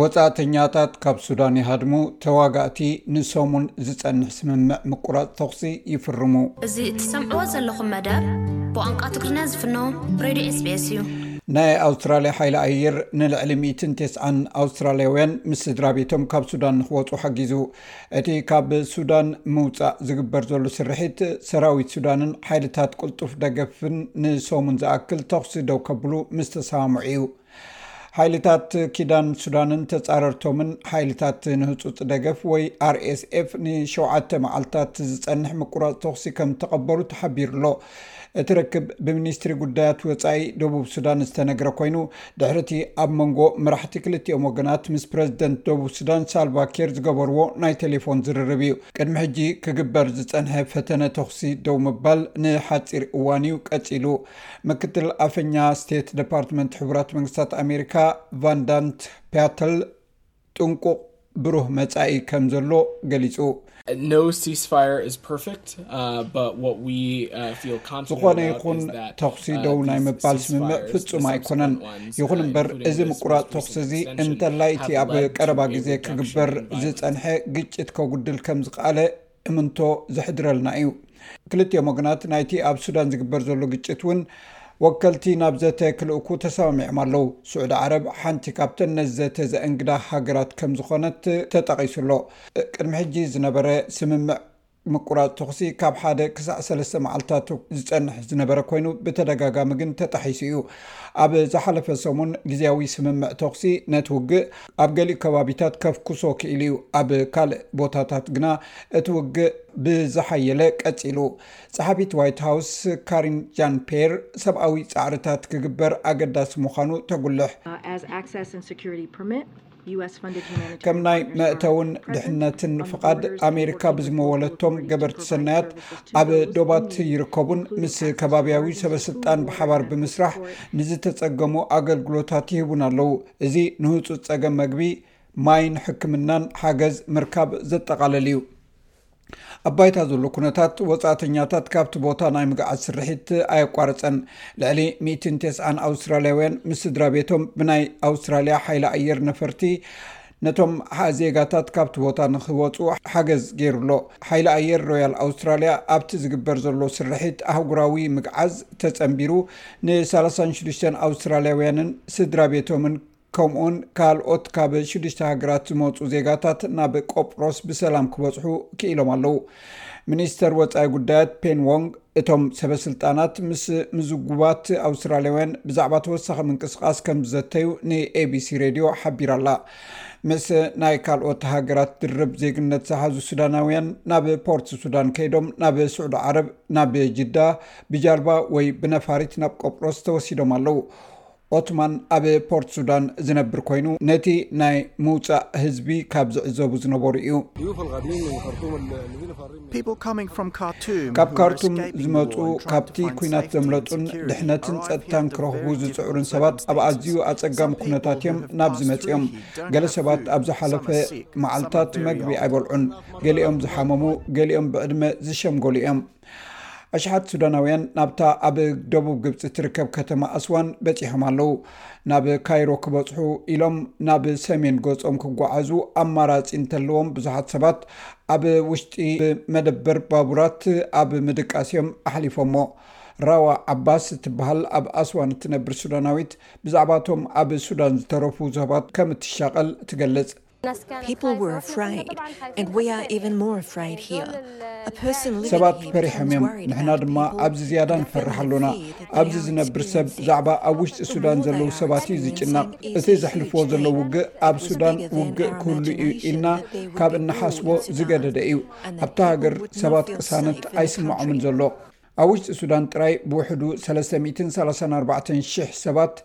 ወጻእተኛታት ካብ ሱዳን ይሃድሙ፣ ተዋጋእቲ ንሰሙን ዝጸንሕ ስምምዕ ምቁራጽ ተኹሲ ይፍርሙ። እዚ እትሰምዕዎ ዘለኹም መደብ ብቋንቋ ትግርኛ ዝፍኖ ሬድዮ ኤስቢኤስ እዩ። ናይ ኣውስትራልያ ሓይሊ ኣየር ንልዕሊ ሚእትን ቴስዓን ኣውስትራልያውያን ምስ ስድራቤቶም ካብ ሱዳን ንኽወጹ ሓጊዙ። እቲ ካብ ሱዳን ምውፃእ ዝግበር ዘሎ ስርሒት፣ ሰራዊት ሱዳንን ሓይልታት ቅልጡፍ ደገፍን ንሰሙን ዝኣክል ተኹሲ ደው ከብሉ ምስ ተሰማምዑ እዩ። ሓይልታት ኪዳን ሱዳንን ተፃረርቶምን ሓይልታት ንህፁፅ ደገፍ ወይ RSF ንሸውዓተ መዓልታት ዝፀንሕ ምቁራፅ ተኹሲ ከም ተቐበሉ ተሓቢሩ ኣሎ። እቲ ርክብ ብሚኒስትሪ ጉዳያት ወፃኢ ደቡብ ሱዳን ዝተነግረ ኮይኑ ድሕሪ እቲ ኣብ መንጎ መራሕቲ ክልቲኦም ወገናት ምስ ፕረዚደንት ደቡብ ሱዳን ሳልቫ ኬር ዝገበርዎ ናይ ቴሌፎን ዝርርብ እዩ። ቅድሚ ሕጂ ክግበር ዝፀንሐ ፈተነ ተኹሲ ደው ምባል ንሓፂር እዋን እዩ ቀፂሉ። ምክትል ኣፈኛ ስቴት ደፓርትመንት ሕቡራት መንግስታት ኣሜሪካ ቫንዳንት ፕያተል ጥንቁቕ ብሩህ መጻኢ ከም ዘሎ ገሊጹ። ዝኾነ ይኹን ተዅሲ ደው ናይ ምባል ስምምዕ ፍጹም ኣይኰነን፣ ይኹን እምበር እዚ ምቍራጽ ተዅሲ እዚ እንተላይ እቲ ኣብ ቀረባ ግዜ ክግበር ዝጸንሐ ግጭት ከጕድል ከም ዝኸኣለ እምንቶ ዘሕድረልና እዩ። ክልቲኦም ወገናት ናይቲ ኣብ ሱዳን ዝግበር ዘሎ ግጭት እውን ወከልቲ ናብ ዘተ ክልእኩ ተሰማሚዖም ኣለው። ስዑዲ ዓረብ ሓንቲ ካብተን ነዚ ዘተ ዘእንግዳ ሃገራት ከምዝኾነት ተጠቒሱ ኣሎ። ቅድሚ ሕጂ ዝነበረ ስምምዕ ምቁራፅ ተኹሲ ካብ ሓደ ክሳዕ ሰለስተ መዓልትታት ዝፀንሕ ዝነበረ ኮይኑ ብተደጋጋሚ ግን ተጣሒሱ እዩ። ኣብ ዝሓለፈ ሰሙን ግዝያዊ ስምምዕ ተኹሲ ነቲ ውግእ ኣብ ገሊኡ ከባቢታት ከፍኩሶ ክኢሉ እዩ፣ ኣብ ካልእ ቦታታት ግና እቲ ውግእ ብዝሓየለ ቀጺሉ። ጸሓፊት ዋይት ሃውስ ካሪን ጃን ፒየር ሰብኣዊ ጻዕርታት ክግበር ኣገዳሲ ምዃኑ ተጉልሕ። ከም ናይ መእተውን ድሕነትን ፍቓድ ኣሜሪካ ብዝመወለቶም ገበርቲ ሰናያት ኣብ ዶባት ይርከቡን ምስ ከባብያዊ ሰበስልጣን ብሓባር ብምስራሕ ንዝተፀገሙ ኣገልግሎታት ይህቡን ኣለው። እዚ ንህጹጽ ጸገም መግቢ፣ ማይን ሕክምናን ሓገዝ ምርካብ ዘጠቓለል እዩ። ኣብ ባይታ ዘሎ ኩነታት፣ ወጻእተኛታት ካብቲ ቦታ ናይ ምግዓዝ ስርሒት ኣየቋረጸን። ልዕሊ ሚእትን ቴስዓን ኣውስትራልያውያን ምስ ስድራቤቶም ብናይ ኣውስትራልያ ሓይሊ ኣየር ነፈርቲ ነቶም ዜጋታት ካብቲ ቦታ ንኽወጹ ሓገዝ ገይሩ ኣሎ። ሓይሊ ኣየር ሮያል ኣውስትራልያ ኣብቲ ዝግበር ዘሎ ስርሒት ኣህጉራዊ ምግዓዝ ተጸንቢሩ ንሳላሳን ሽዱሽተን ኣውስትራልያውያንን ስድራ ቤቶምን ከምኡውን ካልኦት ካብ ሽዱሽተ ሃገራት ዝመፁ ዜጋታት ናብ ቆጵሮስ ብሰላም ክበፅሑ ክኢሎም ኣለው ሚኒስተር ወፃኢ ጉዳያት ፔን ዎንግ እቶም ሰበ ስልጣናት ምስ ምዝጉባት ኣውስትራልያውያን ብዛዕባ ተወሳኺ ምንቅስቃስ ከም ዝዘተዩ ንኤቢሲ ሬድዮ ሓቢራ ኣላ ምስ ናይ ካልኦት ሃገራት ድርብ ዜግነት ዝሓዙ ሱዳናውያን ናብ ፖርት ሱዳን ከይዶም ናብ ስዑዲ ዓረብ ናብ ጅዳ ብጃልባ ወይ ብነፋሪት ናብ ቆጵሮስ ተወሲዶም ኣለው። ኦትማን ኣብ ፖርት ሱዳን ዝነብር ኮይኑ ነቲ ናይ ምውፃእ ህዝቢ ካብ ዝዕዘቡ ዝነበሩ እዩ። ካብ ካርቱም ዝመፁ ካብቲ ኩናት ዘምለጡን ድሕነትን ፀጥታን ክረኽቡ ዝፅዕሩን ሰባት ኣብ ኣዝዩ ኣፀጋሚ ኩነታት እዮም ናብ ዝመፅኦም። ገለ ሰባት ኣብ ዝሓለፈ መዓልታት መግቢ ኣይበልዑን፣ ገሊኦም ዝሓመሙ፣ ገሊኦም ብዕድመ ዝሸምገሉ እዮም። ኣሽሓት ሱዳናውያን ናብታ ኣብ ደቡብ ግብፂ ትርከብ ከተማ ኣስዋን በፂሖም ኣለው ናብ ካይሮ ክበፅሑ ኢሎም ናብ ሰሜን ገፆም ክጓዓዙ ኣማራፂ እንተለዎም ብዙሓት ሰባት ኣብ ውሽጢ መደበር ባቡራት ኣብ ምድቃስ እዮም ኣሕሊፎሞ ራዋ ዓባስ እትበሃል ኣብ ኣስዋን እትነብር ሱዳናዊት ብዛዕባቶም ኣብ ሱዳን ዝተረፉ ሰባት ከም እትሻቐል ትገልፅ ሰባት ፈሪሖም እዮም ንሕና ድማ ኣብዚ ዝያዳ ንፈርሕ ኣሎና ኣብዚ ዝነብር ሰብ ብዛዕባ ኣብ ውሽጢ ሱዳን ዘለዉ ሰባት እዩ ዝጭነቕ እቲ ዘሕልፍዎ ዘሎ ውግእ ኣብ ሱዳን ውግእ ክህሉ እዩ ኢልና ካብ እንሓስቦ ዝገደደ እዩ ኣብታ ሃገር ሰባት ቅሳነት ኣይስምዖምን ዘሎ ኣብ ውሽጢ ሱዳን ጥራይ ብውሕዱ ሰለስተ ሚእትን ሰላሳን ኣርባዕተን ሺሕ ሰባት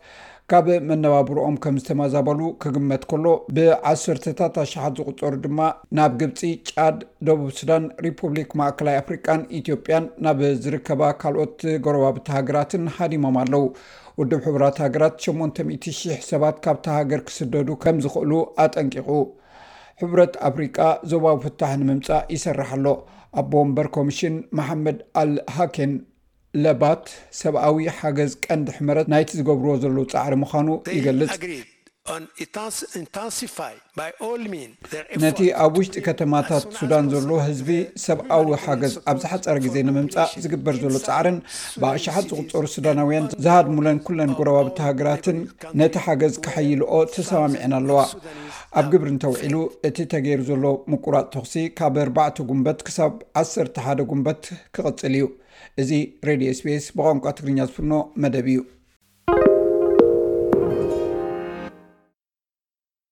ካብ መነባብርኦም ከም ዝተማዛበሉ ክግመት ከሎ ብዓሰርተታት ኣሽሓት ዝቑፀሩ ድማ ናብ ግብፂ፣ ጫድ፣ ደቡብ ሱዳን፣ ሪፑብሊክ ማእከላይ ኣፍሪቃን ኢትዮጵያን ናብ ዝርከባ ካልኦት ጎረባብቲ ሃገራትን ሃዲሞም ኣለው። ውድብ ሕቡራት ሃገራት ሸሞንተ ሚእቲ ሺሕ ሰባት ካብታ ሃገር ክስደዱ ከም ዝኽእሉ ኣጠንቂቑ። ሕብረት ኣፍሪቃ ዞባዊ ፍታሕ ንምምፃእ ይሰርሕ ኣሎ። ኣቦ ወንበር ኮሚሽን መሓመድ ኣል ሃኬን ለባት ሰብኣዊ ሓገዝ ቀንዲ ሕመረት ናይቲ ዝገብርዎ ዘለዉ ፃዕሪ ምዃኑ ይገልፅ። ነቲ ኣብ ውሽጢ ከተማታት ሱዳን ዘሎ ህዝቢ ሰብኣዊ ሓገዝ ኣብ ዝሓፀረ ግዜ ንምምፃእ ዝግበር ዘሎ ፃዕርን ብኣሽሓት ዝቑፀሩ ሱዳናውያን ዝሃድሙለን ኩለን ጎረባብቲ ሃገራትን ነቲ ሓገዝ ከሐይልኦ ተሰማሚዐን ኣለዋ። ኣብ ግብሪ እንተውዒሉ እቲ ተገይሩ ዘሎ ምቁራፅ ተኹሲ ካብ ኣርባዕተ ጉንበት ክሳብ ዓሰርተ ሓደ ጉንበት ክቕፅል እዩ። እዚ ሬድዮ ስቤስ ብቋንቋ ትግርኛ ዝፍኖ መደብ እዩ።